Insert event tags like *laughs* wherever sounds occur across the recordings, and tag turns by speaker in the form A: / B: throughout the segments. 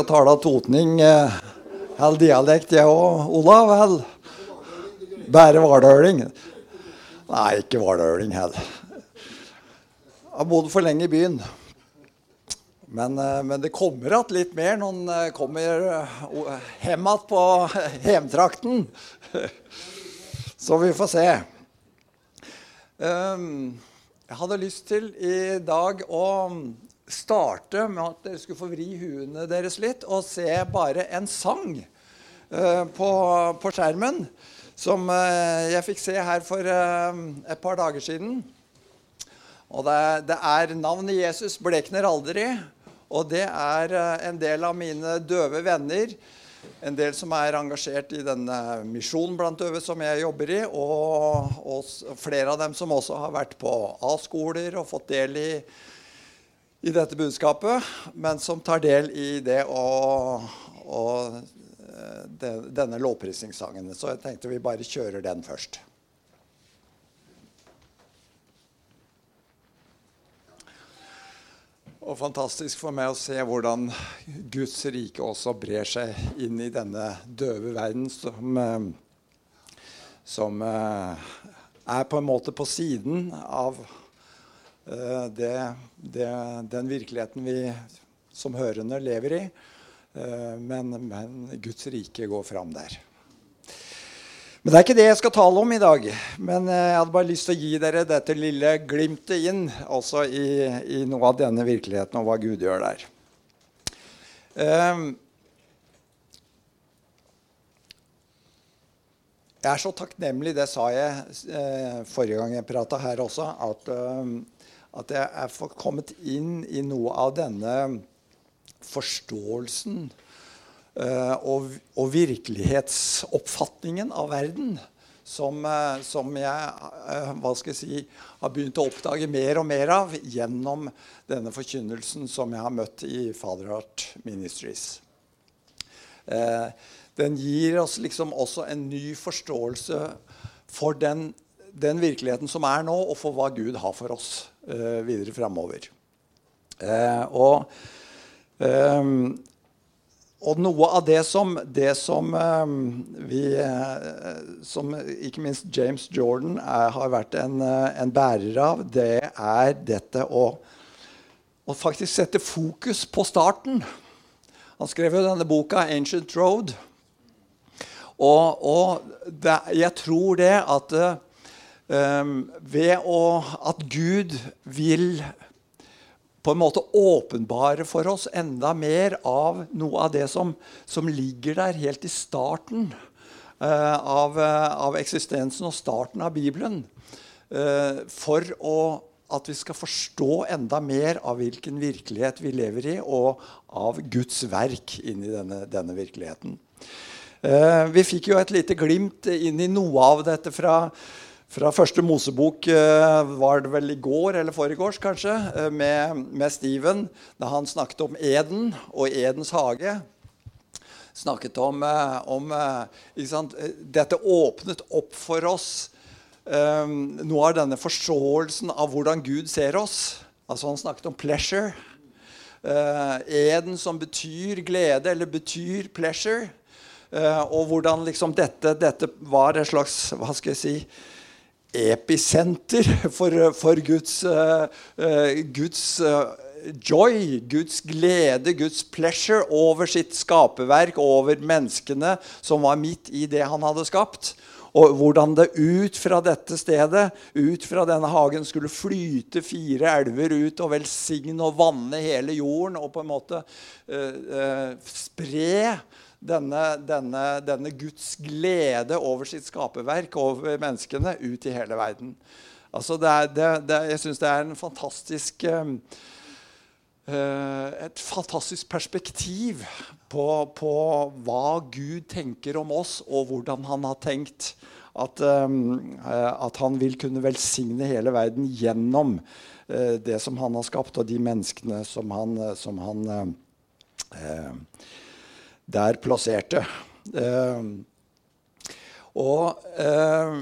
A: Jeg taler totning eh, eller dialekt, jeg òg, Olav? Eller bare vardøling? Nei, ikke vardøling heller. Jeg har bodd for lenge i byen. Men, eh, men det kommer igjen litt mer når en eh, kommer hjem igjen på *laughs* hjemtrakten. *laughs* Så vi får se. Um, jeg hadde lyst til i dag å starte med at dere skulle få vri huene deres litt og se bare en sang uh, på, på, skjermen som uh, jeg fikk se her for uh, et par dager siden. Og det, det er navnet Jesus blekner aldri. Og det er en del av mine døve venner en del som er engasjert i denne misjonen blant døve som jeg jobber i, og, og flere av dem som også har vært på A-skoler og fått del i, i, dette budskapet, men som tar del i det og, og de, denne lovprisningssangen. Så jeg tenkte vi bare kjører den først. Og fantastisk for meg å se hvordan Guds rike også brer seg inn i denne døve verden som, eh, som eh, er på en måte på siden av eh, det, det, den virkeligheten vi som hørende lever i. Men, men Guds rike går fram der. Men det er ikke det jeg skal tale om i dag. Men eh, jeg hadde bare lyst til å gi dere dette lille glimtet inn også i, i noe av denne virkeligheten og hva Gud gjør der. Jeg er så takknemlig, det sa jeg eh, forrige gang jeg prata her også, at, at jeg er kommet inn i noe av denne forståelsen uh, og, og, virkelighetsoppfatningen av verden som, uh, som jeg uh, hva skal jeg si, har begynt å oppdage mer og mer av gjennom denne forkynnelsen som jeg har møtt i Fatherheart Ministries. Den gir oss liksom også en ny forståelse for den, den, virkeligheten som er nå, og for hva Gud har for oss videre framover. og um, og noe av det som, det som vi eh, Som ikke minst James Jordan er, har vært en, eh, en, bærer av, det er dette å, å, faktisk sette fokus på starten. Han skrev jo denne boka 'Ancient Road'. Og, og det, jeg tror det at ved å, at Gud vil på en måte åpenbare for oss enda mer av noe av det som, som ligger der helt i starten uh, av, uh, av, eksistensen og starten av Bibelen. Uh, for å, at vi skal forstå enda mer av hvilken virkelighet vi lever i, og av Guds verk inn i denne, denne virkeligheten. vi fikk jo et lite glimt inn i noe av dette fra fra første Mosebok eh, var det vel i går eller foregårs, kanskje, eh, med, med Steven, da han snakket om Eden og Edens hage. Snakket om, eh, om Dette åpnet opp for oss um, noe av denne forståelsen av hvordan Gud ser oss. Altså Han snakket om pleasure. Uh, Eden som betyr glede, eller betyr pleasure. Uh, og hvordan liksom dette, dette var et slags hva skal jeg si, episenter for, for Guds, uh, Guds uh, joy, Guds glede, Guds pleasure over sitt skaperverk, over menneskene som var midt i det han hadde skapt. Og hvordan det ut fra dette stedet, ut fra denne hagen, skulle flyte fire elver ut og velsigne og vanne hele jorden og på en måte uh, spre denne, denne, denne, Guds glede over sitt skaperverk, over menneskene, ut i hele verden. Altså det er, det, det, jeg syns det er en fantastisk eh, et fantastisk perspektiv på, på, hva Gud tenker om oss, og hvordan han har tenkt at, um, at han vil kunne velsigne hele verden gjennom det som han har skapt, og de menneskene som han, som han uh, der plasserte. Uh, og uh,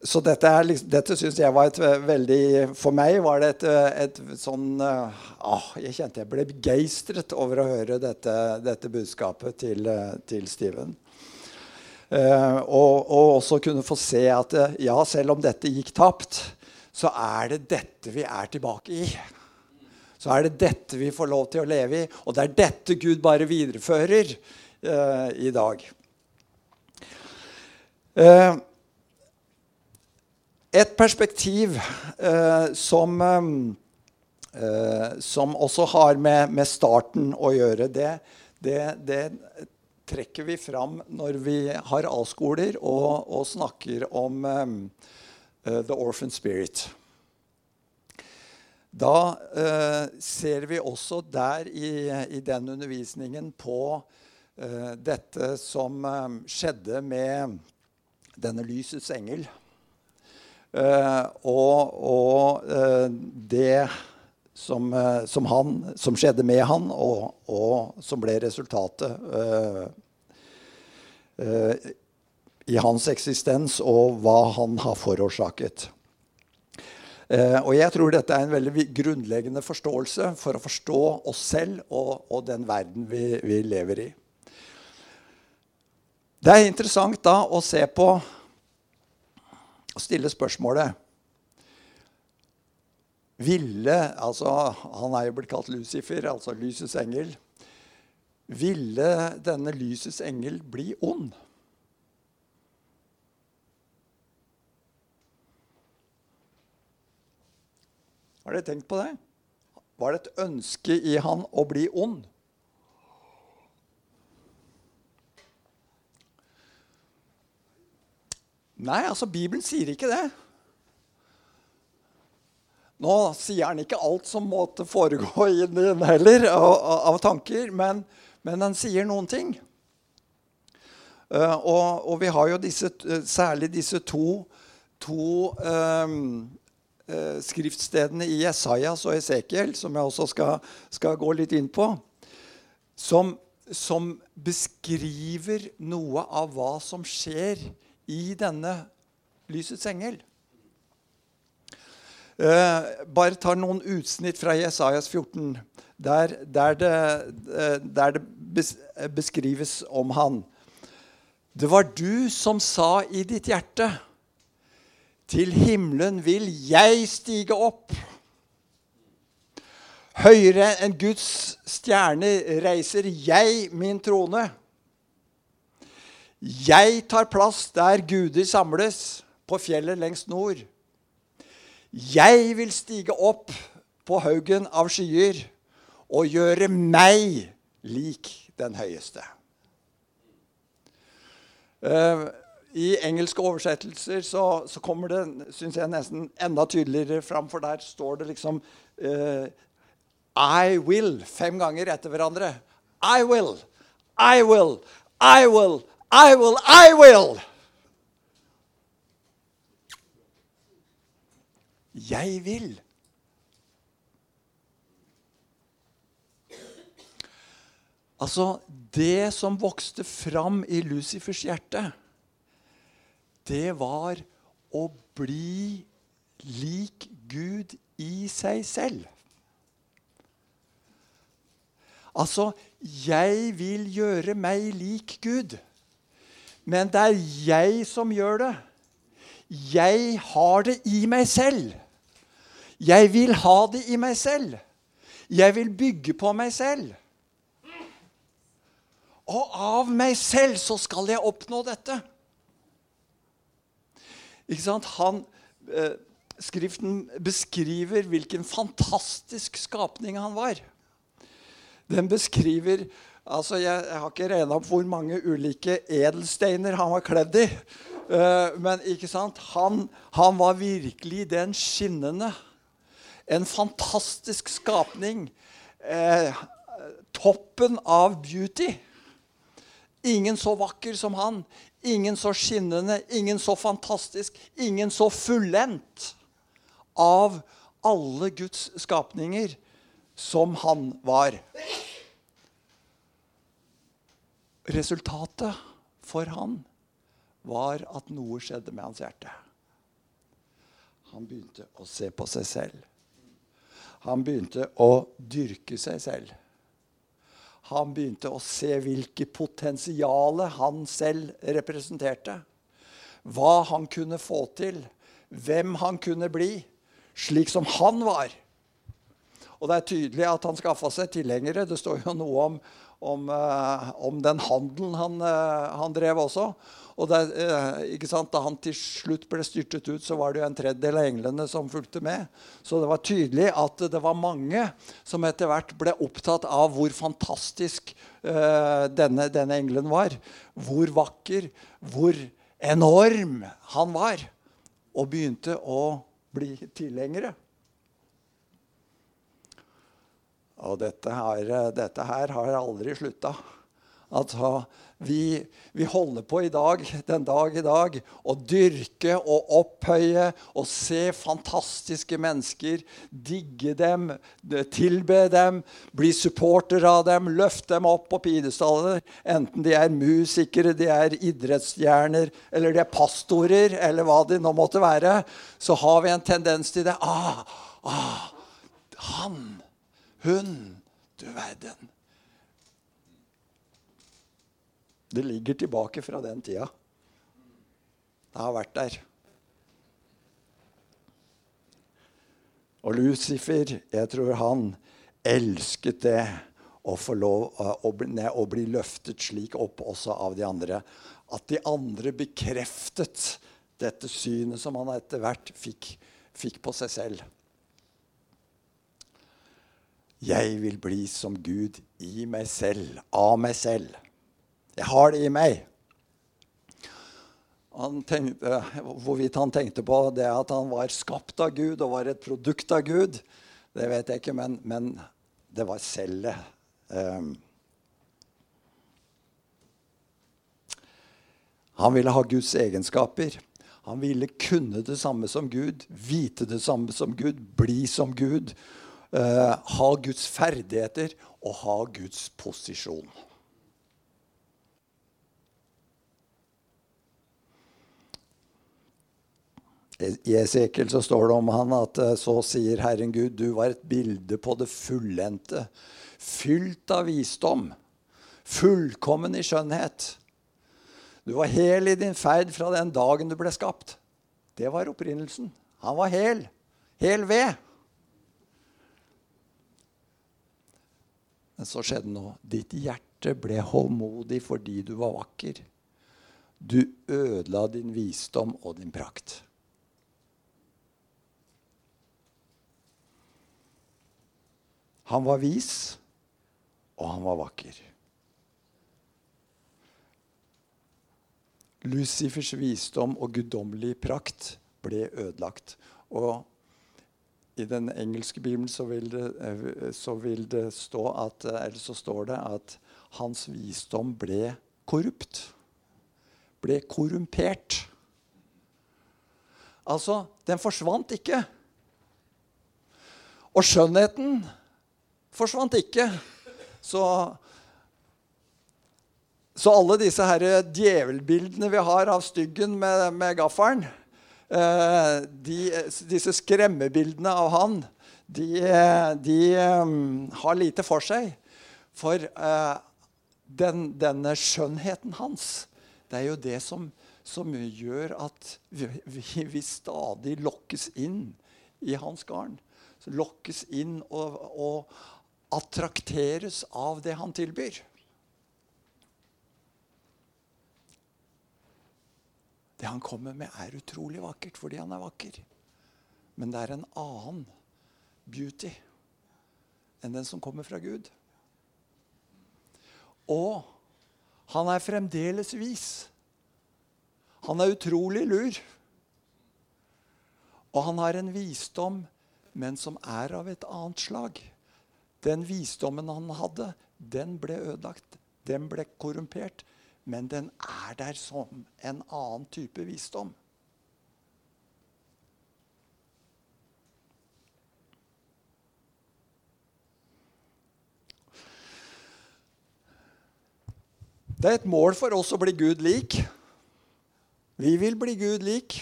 A: så dette, er, liksom, dette syns jeg var et veldig For meg var det et, et sånn ah, Jeg kjente jeg ble begeistret over å høre dette, dette budskapet til, til Steven. Uh, og, og, også kunne få se at ja, selv om dette gikk tapt, så er det dette vi er tilbake i. Så er det dette vi får lov til å leve i. Og det er dette Gud bare viderefører eh, i dag. Eh, et perspektiv eh, som, som også har med, med, starten å gjøre, det, det, det, trekker vi fram når vi har A-skoler og, og, snakker om The Orphan Spirit. Da eh, ser vi også der i, i den undervisningen på eh, dette som eh, skjedde med denne lysets engel. Eh, og, og eh, det som, eh, som, han, som, skjedde med han, og, og som ble resultatet i hans eksistens, og hva han har forårsaket. Eh, og jeg tror dette er en veldig grunnleggende forståelse for å forstå oss selv og, og den verden vi, vi, lever i. Det er interessant da å se på og stille spørsmålet Ville altså, Han er jo blitt kalt Lucifer, altså lysets engel. Ville denne lysets engel bli ond? Har dere tenkt på det? Var det et ønske i han å bli ond? Nei, altså Bibelen sier ikke det. Nå sier han ikke alt som måtte foregå i den heller, av, av tanker, men, men han sier noen ting. Uh, og, og, vi har jo disse, særlig disse to, to um, eh, skriftstedene i Jesajas og Esekiel, som jeg også skal, skal gå litt inn på, som, som, beskriver noe av hva som skjer i denne lysets engel. Eh, bare tar noen utsnitt fra Jesajas 14, der, der, det, eh, der det beskrives om han. Det var du som sa i ditt hjerte til himmelen vil jeg stige opp. Høyere enn Guds stjerne reiser jeg min trone. Jeg tar plass der guder samles, på fjellet lengst nord. Jeg vil stige opp på haugen av skyer og gjøre meg lik den høyeste. Uh, i engelske oversettelser så, så kommer det synes jeg, nesten enda tydeligere fram, for der står det liksom uh, I will fem ganger etter hverandre. I will, I will, I will, I will, I will. Jeg vil. Altså, det som vokste fram i Lucifers hjerte det var å bli lik Gud i seg selv. Altså, jeg vil gjøre meg lik Gud. Men det er jeg som gjør det. Jeg har det i meg selv. Jeg vil ha det i meg selv. Jeg vil bygge på meg selv. Og av meg selv så skal jeg oppnå dette. Ikke sant? Han, eh, skriften beskriver hvilken fantastisk skapning han var. Den beskriver altså Jeg, jeg har ikke regna opp hvor mange ulike edelsteiner han var kledd i. Eh, men ikke sant? Han, han, var virkelig den skinnende. En fantastisk skapning. Eh, toppen av beauty. Ingen så vakker som han. Ingen så skinnende, ingen så fantastisk, ingen så fullendt av alle Guds skapninger som han var. Resultatet for han var at noe skjedde med hans hjerte. Han begynte å se på seg selv. Han begynte å dyrke seg selv. Han begynte å se hvilket potensial han selv representerte. Hva han kunne få til. Hvem han kunne bli. Slik som han var. Og det er tydelig at han skaffa seg tilhengere. Det står jo noe om, om, uh, om den handelen han, uh, han, drev også. Og det, uh, Da han til slutt ble styrtet ut, så var det jo en tredjedel av englene som fulgte med. Så det var tydelig at det var mange som etter hvert ble opptatt av hvor fantastisk denne, denne engelen var. Hvor vakker, hvor enorm han var. Og begynte å bli tilhengere. Og dette her, dette her har aldri slutta. Altså, vi, vi, holder på i dag, den dag i dag, å dyrke og opphøye og se fantastiske mennesker, digge dem, tilbe dem, bli supporter av dem, løfte dem opp på pidestaller, enten de er musikere, de er idrettsstjerner, eller de er pastorer, eller hva de nå måtte være, så har vi en tendens til det. Ah, ah, han hun Du verden. Det ligger tilbake fra den tida. Det har vært der. Og Lucifer, jeg tror han elsket det å få lov bli, å bli løftet slik opp også av de andre. At de andre bekreftet dette synet som han etter hvert fikk, fikk på seg selv. Jeg vil bli som Gud i meg selv, av meg selv. Jeg har det i meg. Han tenkte, hvorvidt han tenkte på det at han var skapt av Gud og var et produkt av Gud, det vet jeg ikke, men, men det var cellet. Um, han ville ha Guds egenskaper. Han ville kunne det samme som Gud, vite det samme som Gud, bli som Gud uh, ha Guds ferdigheter og ha Guds posisjon. I Esekiel så står det om han at eh, så sier Herren Gud, du var et bilde på det fullendte, fylt av visdom, fullkommen i skjønnhet. Du var hel i din ferd fra den dagen du ble skapt. Det var opprinnelsen. Han var hel. Hel ved. Men så skjedde noe. Ditt hjerte ble håndmodig fordi du var vakker. Du ødela din visdom og din prakt. Han var vis, og han var vakker. Lucifers visdom og guddommelig prakt ble ødelagt. Og i den engelske bibelen så vil, det, eh, så vil det stå at Eller så står det at hans visdom ble korrupt. Ble korrumpert. Altså, den forsvant ikke. Og skjønnheten forsvant ikke. Så, så alle disse her djevelbildene vi har av styggen med, med gaffelen Eh, de, disse skremmebildene av han, de, de um, har lite for seg. For uh, den, denne skjønnheten hans, det er jo det som, som gjør at vi, vi, vi, stadig lokkes inn i hans garn. Lokkes inn og, og attrakteres av det han tilbyr. Det han kommer med, er utrolig vakkert fordi han er vakker. Men det er en annen beauty enn den som kommer fra Gud. Og han er fremdeles vis. Han er utrolig lur. Og han har en visdom, men som er av et annet slag. Den visdommen han hadde, den ble ødelagt. Den ble korrumpert men den er der som en annen type visdom. Det er et mål for oss å bli Gud lik. Vi vil bli Gud lik.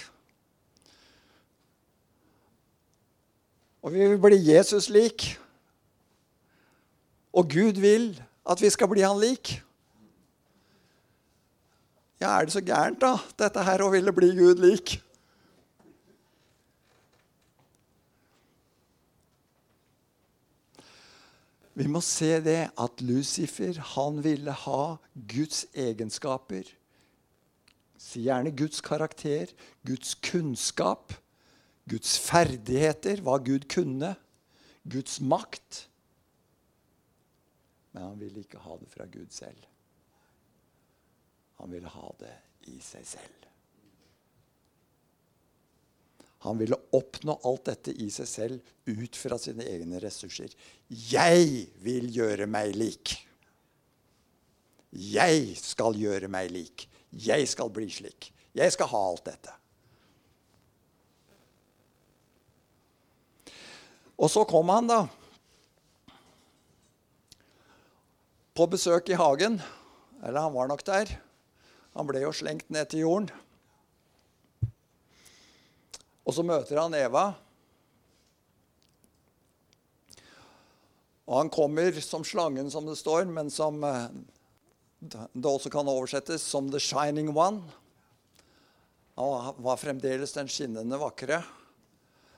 A: Og vi vil bli Jesus lik. Og Gud vil at vi skal bli han lik. Ja, er det så gærent, da, dette her å ville bli Gud lik? Vi må se det at Lucifer han ville ha Guds egenskaper. Si gjerne Guds karakter, Guds kunnskap, Guds ferdigheter, hva Gud kunne, Guds makt. Men han ville ikke ha det fra Gud selv. Han ville ha det i seg selv. Han ville oppnå alt dette i seg selv ut fra sine egne ressurser. Jeg vil gjøre meg lik. Jeg skal gjøre meg lik. Jeg skal bli slik. Jeg skal ha alt dette. Og så kom han, da. På besøk i hagen. Eller han var nok der. Han ble jo slengt ned til jorden. Og så møter han Eva. Og han kommer som slangen, som det står, men som eh, det også kan oversettes som 'the shining one'. Han var fremdeles den skinnende vakre.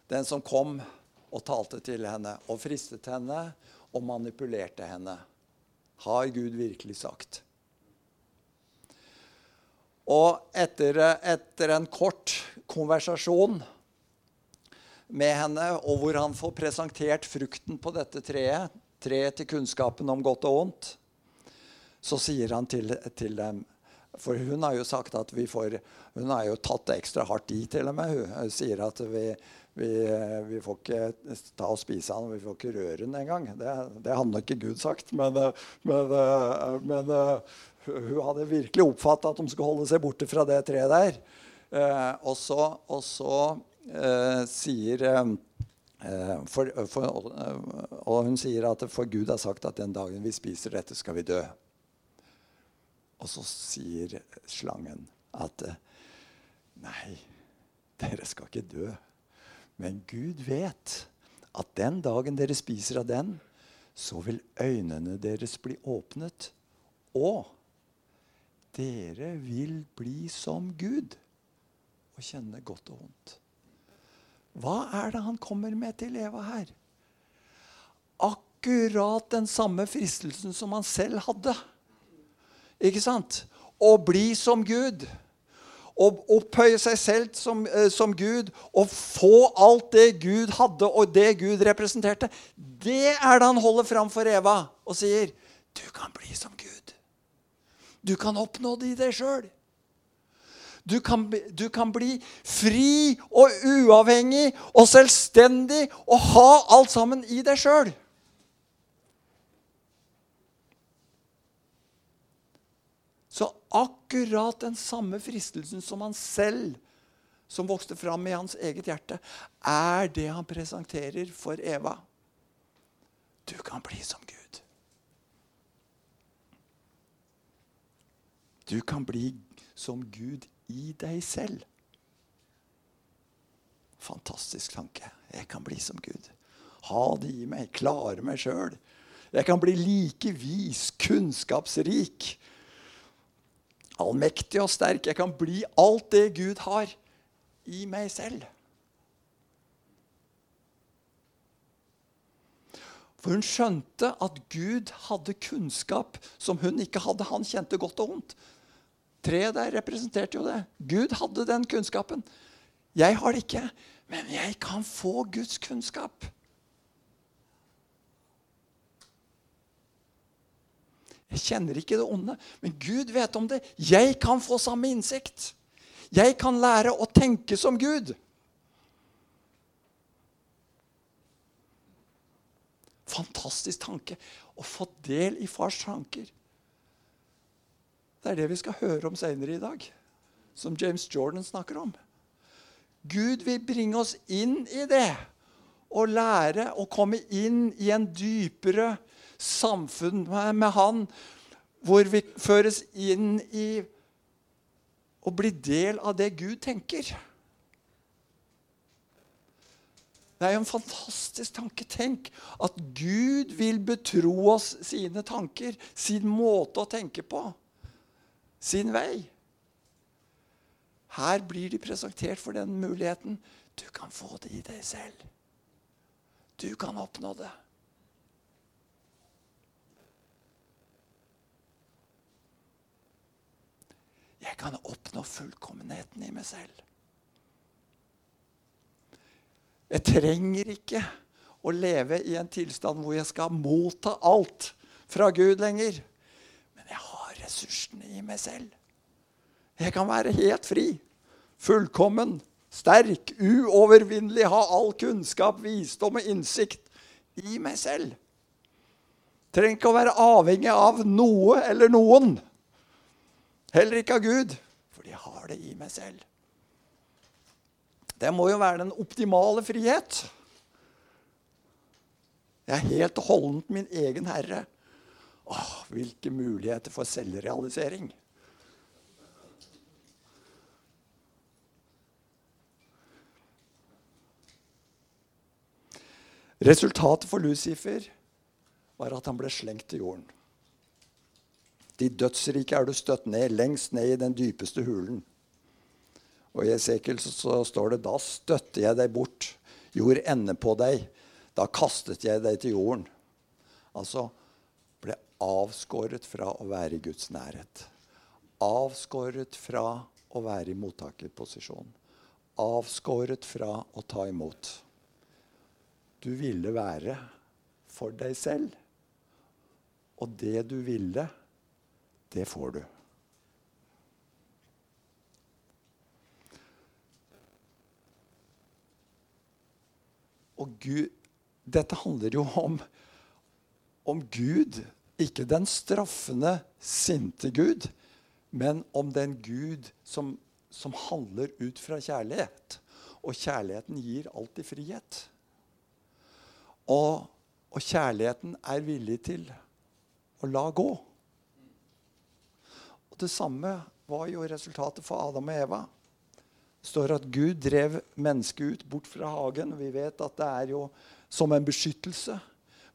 A: Den som kom og talte til henne og fristet henne og manipulerte henne. Har Gud virkelig sagt. Og etter, etter en kort konversasjon med henne, og hvor han får presentert frukten på dette treet, treet til kunnskapen om godt og vondt, så sier han til, til, dem For hun har jo sagt at vi får Hun har jo tatt det ekstra hardt i, til og med. Hun sier at vi, vi, vi får ikke ta og spise han, vi får ikke røre den engang. Det, det hadde ikke Gud sagt, men, men, men hun hadde virkelig oppfatta at de skulle holde seg borte fra det treet der. Eh, og så, og så eh, sier eh, for, for, Og hun sier at for Gud har sagt at den dagen vi spiser dette, skal vi dø. Og så sier slangen at nei, dere skal ikke dø. Men Gud vet at den dagen dere spiser av den, så vil øynene deres bli åpnet. Og dere vil bli som Gud og kjenne godt og vondt. Hva er det han kommer med til Eva her? Akkurat den samme fristelsen som han selv hadde. Ikke sant? Å bli som Gud. Å opphøye seg selv som, eh, som, Gud og få alt det Gud hadde, og det Gud representerte. Det er det han holder fram for Eva og sier, 'Du kan bli som Gud'. Du kan oppnå det i deg sjøl. Du, du, kan bli fri og uavhengig og selvstendig og ha alt sammen i deg sjøl. Så akkurat den samme fristelsen som han selv, som vokste fram i hans eget hjerte, er det han presenterer for Eva. Du kan bli som Gud. Du kan bli som Gud i deg selv. Fantastisk tanke. Jeg kan bli som Gud. Ha det i meg. Klare meg sjøl. Jeg kan bli like vis, kunnskapsrik, allmektig og sterk. Jeg kan bli alt det Gud har, i meg selv. For hun skjønte at Gud hadde kunnskap som hun ikke hadde. Han kjente godt og vondt. Treet der representerte jo det. Gud hadde den kunnskapen. Jeg har det ikke, men jeg kan få Guds kunnskap. Jeg kjenner ikke det onde, men Gud vet om det. Jeg kan få samme innsikt. Jeg kan lære å tenke som Gud. Fantastisk tanke. Å få del i fars tanker. Det er det vi skal høre om senere i dag. Som James Jordan snakker om. Gud vil bringe oss inn i det. Og lære å komme inn i en dypere samfunn med Han. Hvor vi føres inn i å bli del av det Gud tenker. Det er jo en fantastisk tanke. Tenk at Gud vil betro oss sine tanker, sin måte å tenke på, sin vei. Her blir de presentert for den muligheten. Du kan få det i deg selv. Du kan oppnå det. Jeg kan oppnå fullkommenheten i meg selv. Jeg trenger ikke å leve i en tilstand hvor jeg skal motta alt fra Gud lenger. Men jeg har ressursene i meg selv. Jeg kan være helt fri, fullkommen, sterk, uovervinnelig, ha all kunnskap, visdom og innsikt i meg selv. Trenger ikke å være avhengig av noe eller noen. Heller ikke av Gud, for de har det i meg selv. Det må jo være den optimale frihet. Jeg er helt og holdent min egen herre. Åh, hvilke muligheter for selvrealisering. Resultatet for Lucifer var at han ble slengt til jorden. De dødsrike er du støtt ned, lengst ned i den dypeste hulen. Og i Esekiel så, står det da støtte jeg deg bort, gjorde ende på deg. Da kastet jeg deg til jorden. Altså ble avskåret fra å være i Guds nærhet. Avskåret fra å være i mottakerposisjon. Avskåret fra å ta imot. Du ville være for deg selv. Og det du ville, det får du. Og Gud, dette handler jo om, om Gud, ikke den straffende, sinte Gud, men om den Gud som, som handler ut fra kjærlighet. Og kjærligheten gir alltid frihet. Og, og kjærligheten er villig til å la gå det samme var jo resultatet for Adam og Eva. Det står at Gud drev mennesket ut bort fra hagen. Vi vet at det er jo som en beskyttelse.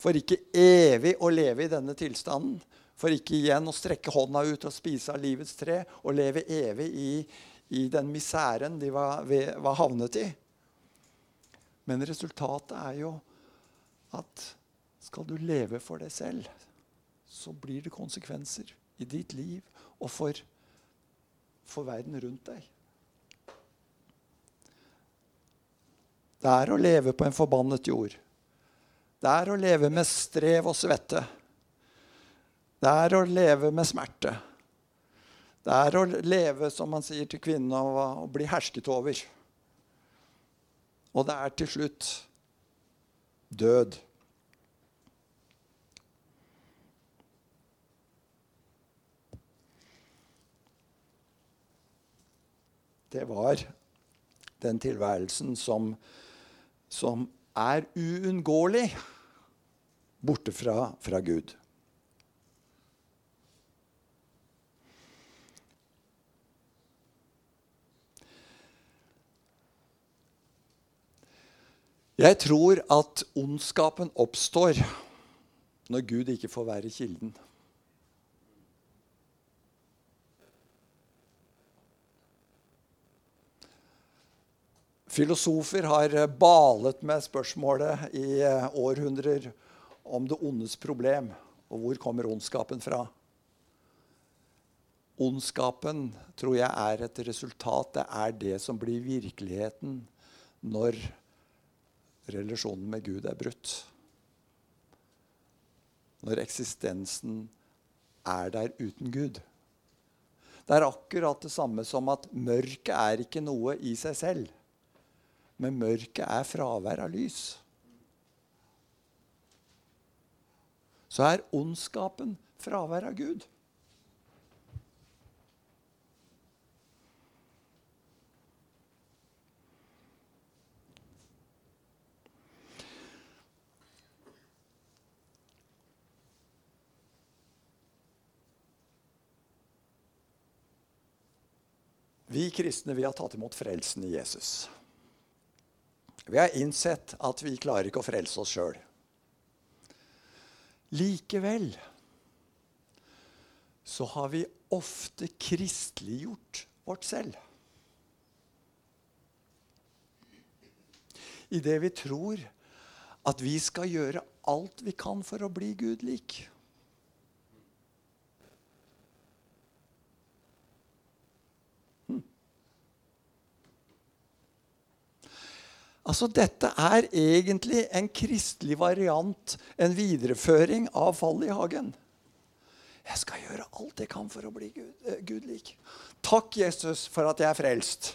A: For ikke evig å leve i denne tilstanden. For ikke igjen å strekke hånda ut og spise av livets tre og leve evig i, i den misæren de var, var havnet i. Men resultatet er jo at skal du leve for deg selv, så blir det konsekvenser i ditt liv og for, for verden rundt deg. Det er å leve på en forbannet jord. Det er å leve med strev og svette. Det er å leve med smerte. Det er å leve, som man sier til kvinnene, å bli hersket over. Og det er til slutt død. Det var den tilværelsen som, som er uunngåelig borte fra, fra Gud. Jeg tror at ondskapen oppstår når Gud ikke får være kilden. Filosofer har eh, balet med spørsmålet i eh, århundrer om det ondes problem. Og hvor kommer ondskapen fra? Ondskapen tror jeg er et resultat. Det er det som blir virkeligheten når relasjonen med Gud er brutt. Når eksistensen er der uten Gud. Det er akkurat det samme som at mørket er ikke noe i seg selv. Men mørket er fravær av lys. Så er ondskapen fravær av Gud. Vi kristne vi har tatt imot frelsen i Jesus. Vi har innsett at vi klarer ikke å frelse oss sjøl. Likevel så har vi ofte kristeliggjort vårt selv. I det vi tror at vi skal gjøre alt vi kan for å bli Gud lik. Altså, Dette er egentlig en kristelig variant, en videreføring av fallet i hagen. Jeg skal gjøre alt jeg kan for å bli Gud, eh, Gud. Takk, Jesus, for at jeg er frelst.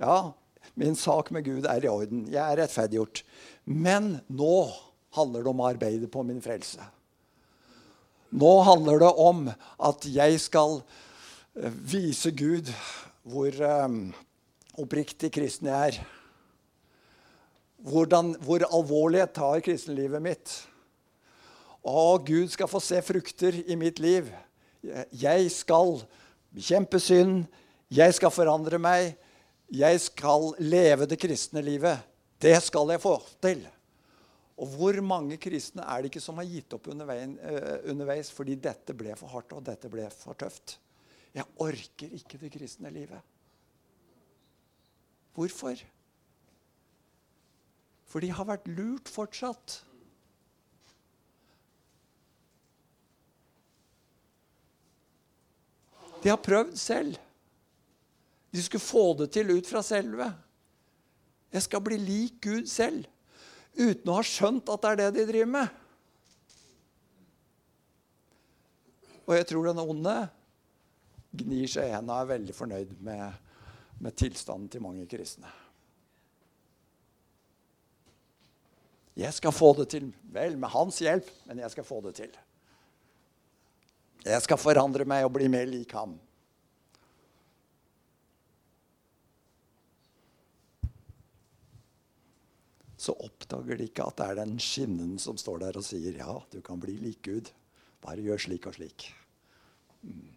A: Ja, min sak med Gud er i orden. Jeg er rettferdiggjort. Men nå handler det om å arbeide på min frelse. Nå handler det om at jeg skal eh, vise Gud hvor um, oppriktig kristen jeg er. Hvordan, hvor alvorlig jeg tar kristenlivet mitt. Å, Gud skal få se frukter i mitt liv. Jeg skal bekjempe synd. Jeg skal forandre meg. Jeg skal leve det kristne livet. Det skal jeg få til. Og hvor mange kristne er det ikke som har gitt opp eh, underveis fordi dette ble for hardt og dette ble for tøft? Jeg orker ikke det kristne livet. Hvorfor? For de har vært lurt fortsatt. De har prøvd selv. De skulle få det til ut fra selve. Jeg skal bli lik Gud selv. Uten å ha skjønt at det er det de driver med. Og jeg tror den onde gnir seg i hendene og er veldig fornøyd med, med tilstanden til mange kristne. Jeg skal få det til. Vel, med hans hjelp, men jeg skal få det til. Jeg skal forandre meg og bli mer lik ham. Så oppdager de ikke at det er den skinnen som står der og sier ja, du kan bli lik Gud. Bare gjør slik og slik. Mm.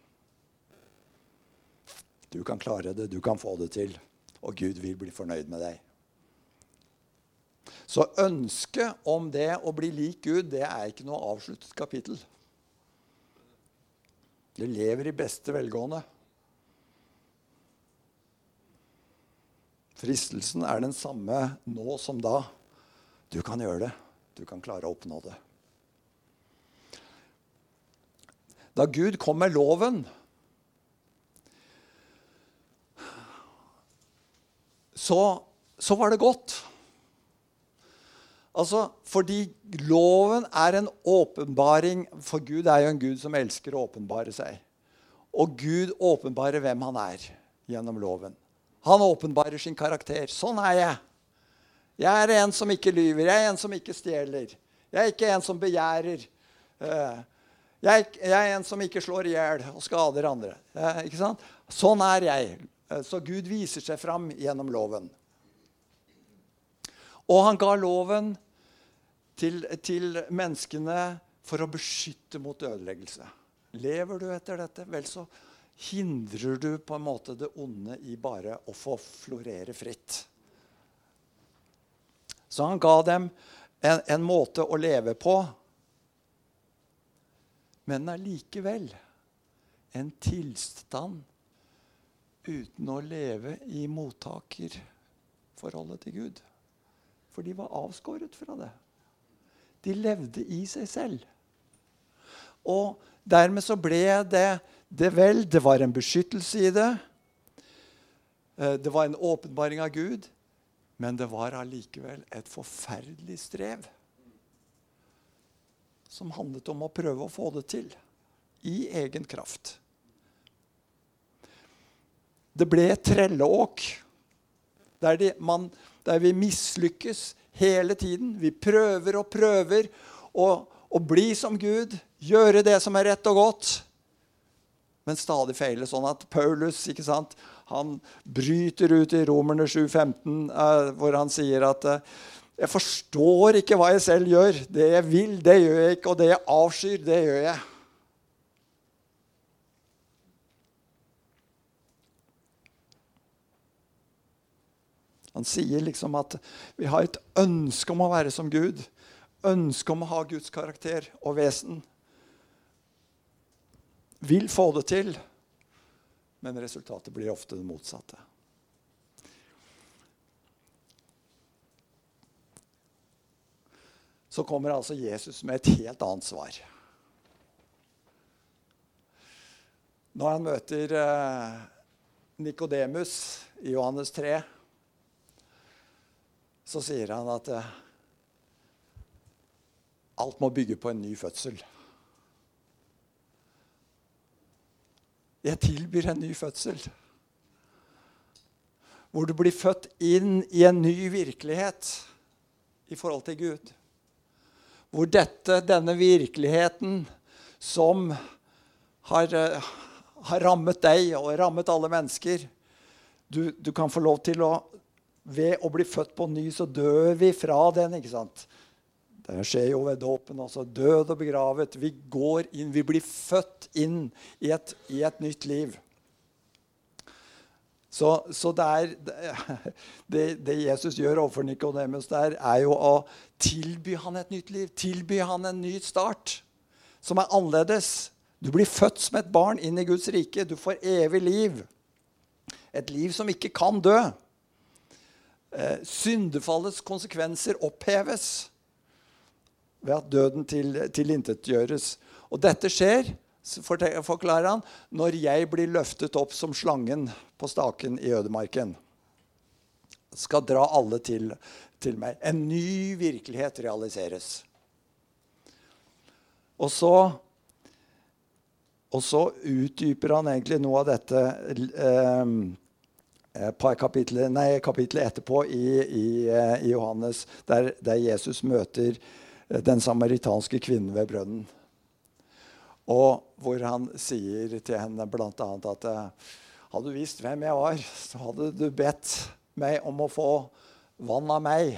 A: Du kan klare det, du kan få det til. Og Gud vil bli fornøyd med deg. Så ønsket om det å bli lik Gud, det er ikke noe avsluttet kapittel. Det lever i beste velgående. Fristelsen er den samme nå som da. Du kan gjøre det. Du kan klare å oppnå det. Da Gud kom med loven, så, så var det godt. Altså, Fordi loven er en åpenbaring For Gud er jo en Gud som elsker å åpenbare seg. Og Gud åpenbarer hvem han er gjennom loven. Han åpenbarer sin karakter. Sånn er jeg. Jeg er en som ikke lyver. Jeg er en som ikke stjeler. Jeg er ikke en som begjærer. Eh, jeg er en som ikke slår i hjel og skader andre. Eh, ikke sant? Sånn er jeg. Eh, så Gud viser seg fram gjennom loven. Og han ga loven til, til, menneskene for å beskytte mot ødeleggelse. Lever du etter dette, vel, så hindrer du på en måte det onde i bare å få florere fritt. Så han ga dem en, en måte å leve på, men allikevel en tilstand uten å leve i mottakerforholdet til Gud. For de var avskåret fra det. De levde i seg selv. Og dermed så ble det det vel. Det var en beskyttelse i det. Eh, det var en åpenbaring av Gud. Men det var allikevel et forferdelig strev som handlet om å prøve å få det til i egen kraft. Det ble et trelleåk der, de, man, der vi mislykkes hele tiden. Vi prøver og prøver å, å bli som Gud, gjøre det som er rett og godt, men stadig feiler. Sånn at Paulus ikke sant, han bryter ut i Romerne 7,15, uh, hvor han sier at uh, jeg forstår ikke hva jeg selv gjør. Det jeg vil, det gjør jeg ikke. Og det jeg avskyr, det gjør jeg. Han sier liksom at vi har et ønske om å være som Gud. Ønske om å ha Guds karakter og vesen. Vil få det til, men resultatet blir ofte det motsatte. Så kommer altså Jesus med et helt annet svar. Når han møter eh, Nikodemus i Johannes 3, så sier han at eh, alt må bygge på en ny fødsel. Jeg tilbyr en ny fødsel. Hvor du blir født inn i en ny virkelighet i forhold til Gud. Hvor dette, denne virkeligheten som har, eh, har rammet deg og rammet alle mennesker du, du, kan få lov til å Ved å bli født på ny, så dør vi fra den. ikke sant? Det skjer jo ved dåpen også. Død og begravet. Vi går inn, vi blir født inn i et, i et nytt liv. Så, så det, er, *laughs* det, det, Jesus gjør overfor Nikodemus der, er jo å tilby han et nytt liv. Tilby han en ny start som er annerledes. Du blir født som et barn inn i Guds rike. Du får evig liv. Et liv som ikke kan dø. Eh, syndefallets konsekvenser oppheves ved at døden tilintetgjøres. Og dette skjer, forklarer han, når jeg blir løftet opp som slangen på staken i ødemarken. Skal dra alle til, til meg. En ny virkelighet realiseres. Og så og så utdyper han egentlig noe av dette eh, på kapittelet, nei, kapitlet etterpå i, i, eh, i Johannes, der, der, Jesus møter eh, den samaritanske kvinnen ved brønnen. Og hvor han sier til henne bl.a. at eh, hadde du visst hvem jeg var, så hadde du bedt meg om å få vann av meg,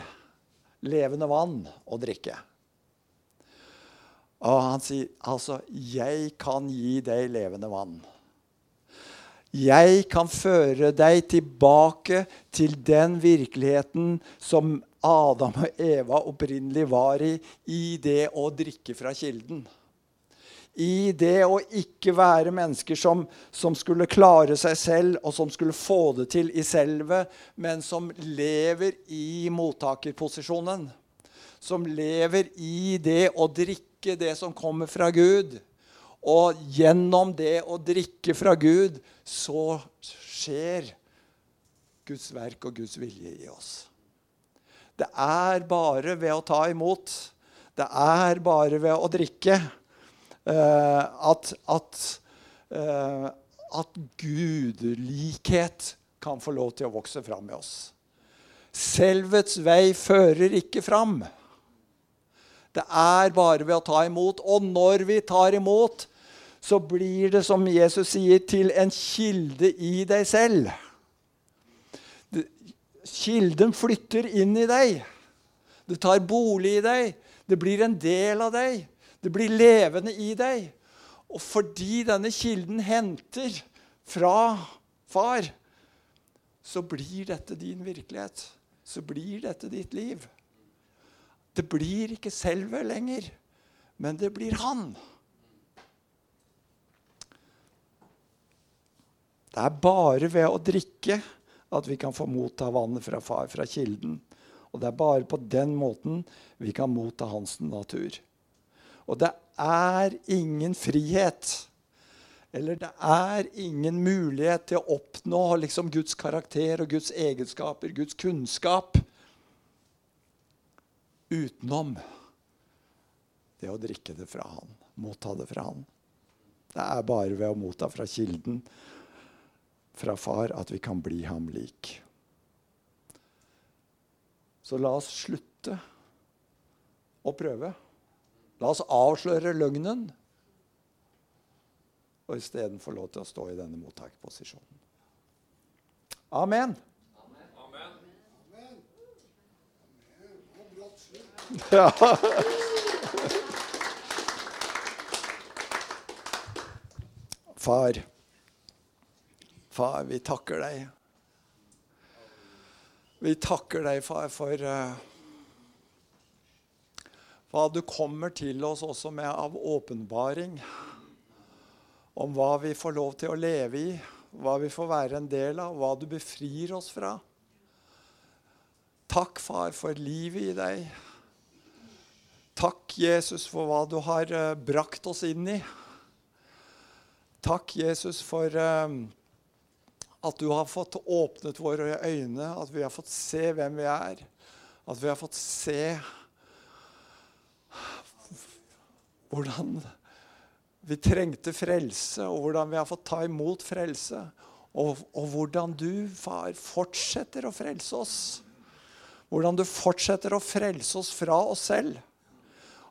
A: levende vann, å drikke. Og han sier altså 'Jeg kan gi deg levende vann'. Jeg kan føre deg tilbake til den virkeligheten som Adam og Eva opprinnelig var i, i det å drikke fra kilden. I det å ikke være mennesker som, som skulle klare seg selv, og som skulle få det til i selve, men som lever i mottakerposisjonen. Som lever i det å drikke det som kommer fra Gud. Og gjennom det å drikke fra Gud, så skjer Guds verk og Guds vilje i oss. Det er bare ved å ta imot, det er bare ved å drikke, uh, at, at, uh, at gudelikhet kan få lov til å vokse fram i oss. Selvets vei fører ikke fram. Det er bare ved å ta imot. Og når vi tar imot, så blir det, som Jesus sier, til en kilde i deg selv. Kilden flytter inn i deg. Det tar bolig i deg. Det blir en del av deg. Det blir levende i deg. Og fordi denne kilden henter fra far, så blir dette din virkelighet. Så blir dette ditt liv. Det blir ikke selve lenger, men det blir han. Det er bare ved å drikke at vi kan få motta vannet fra far, fra kilden. Og det er bare på den måten vi kan motta hans natur. Og det er ingen frihet eller det er ingen mulighet til å oppnå liksom, Guds karakter og Guds egenskaper, Guds kunnskap, utenom det å drikke det fra han, motta det fra han. Det er bare ved å motta fra kilden, fra far, at vi kan bli ham lik. Så la oss slutte å prøve. La oss avsløre løgnen, og isteden få lov til å stå i denne mottakerposisjonen. Amen. Ja. Far, far, vi takker deg Vi takker deg, far, for uh, hva du kommer til oss også med av åpenbaring om hva vi får lov til å leve i, hva vi får være en del av, hva du befrir oss fra. Takk, far, for livet i deg. Takk, Jesus, for hva du har uh, brakt oss inn i. Takk, Jesus, for uh, at du har fått åpnet våre øyne, at vi har fått se hvem vi er. At vi har fått se hvordan vi trengte frelse, og hvordan vi har fått ta imot frelse. Og, og hvordan du, far, fortsetter å frelse oss. Hvordan du fortsetter å frelse oss fra oss selv.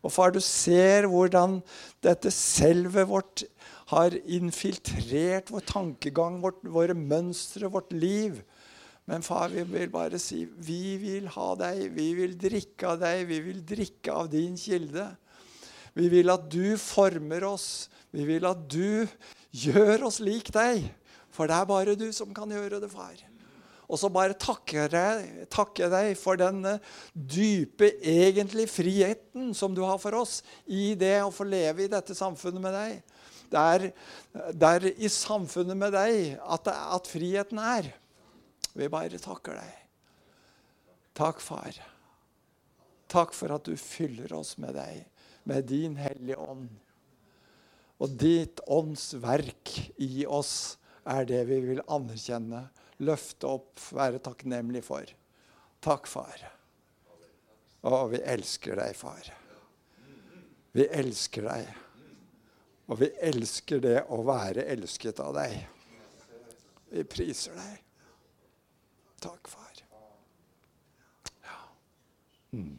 A: Og far, du ser hvordan dette selvet vårt har infiltrert vår tankegang, vårt, våre mønstre, vårt liv. Men far, vi vil bare si vi vil ha deg, vi vil drikke av deg, vi vil drikke av din kilde. Vi vil at du former oss, vi vil at du gjør oss lik deg. For det er bare du som kan gjøre det, far. Og så bare takker jeg, takker deg for den dype, egentlige friheten som du har for oss i det å få leve i dette samfunnet med deg. Det er, det i samfunnet med deg at, at friheten er. Vi bare takker deg. Takk, far. Takk for at du fyller oss med deg, med din Hellige Ånd. Og ditt åndsverk i oss er det vi vil anerkjenne, løfte opp, være takknemlig for. Takk, far. Å, vi elsker deg, far. Vi elsker deg. Og vi elsker det å være elsket av deg. Vi priser deg. Takk, far. Ja. Mm.